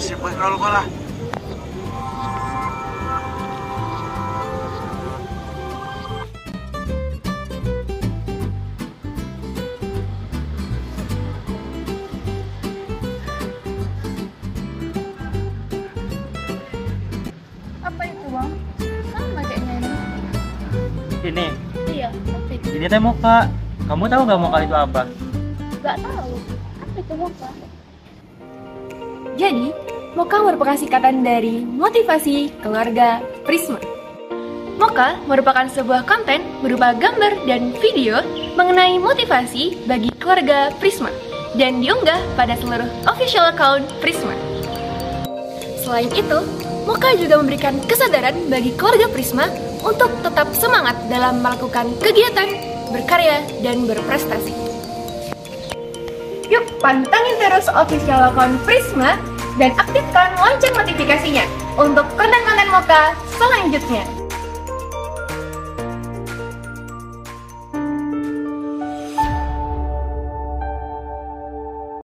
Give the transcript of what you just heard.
siapa kalau kalah? Apa itu bang? Sama kayaknya ini. Ini, Iya, ini teh muka. Kamu tahu nggak muka itu apa? Gak tahu. Apa itu moka? Jadi, Moka merupakan singkatan dari motivasi keluarga Prisma. Moka merupakan sebuah konten berupa gambar dan video mengenai motivasi bagi keluarga Prisma dan diunggah pada seluruh official account Prisma. Selain itu, Moka juga memberikan kesadaran bagi keluarga Prisma untuk tetap semangat dalam melakukan kegiatan, berkarya, dan berprestasi. Yuk pantengin terus official account Prisma dan aktifkan lonceng notifikasinya untuk konten-konten Moka selanjutnya.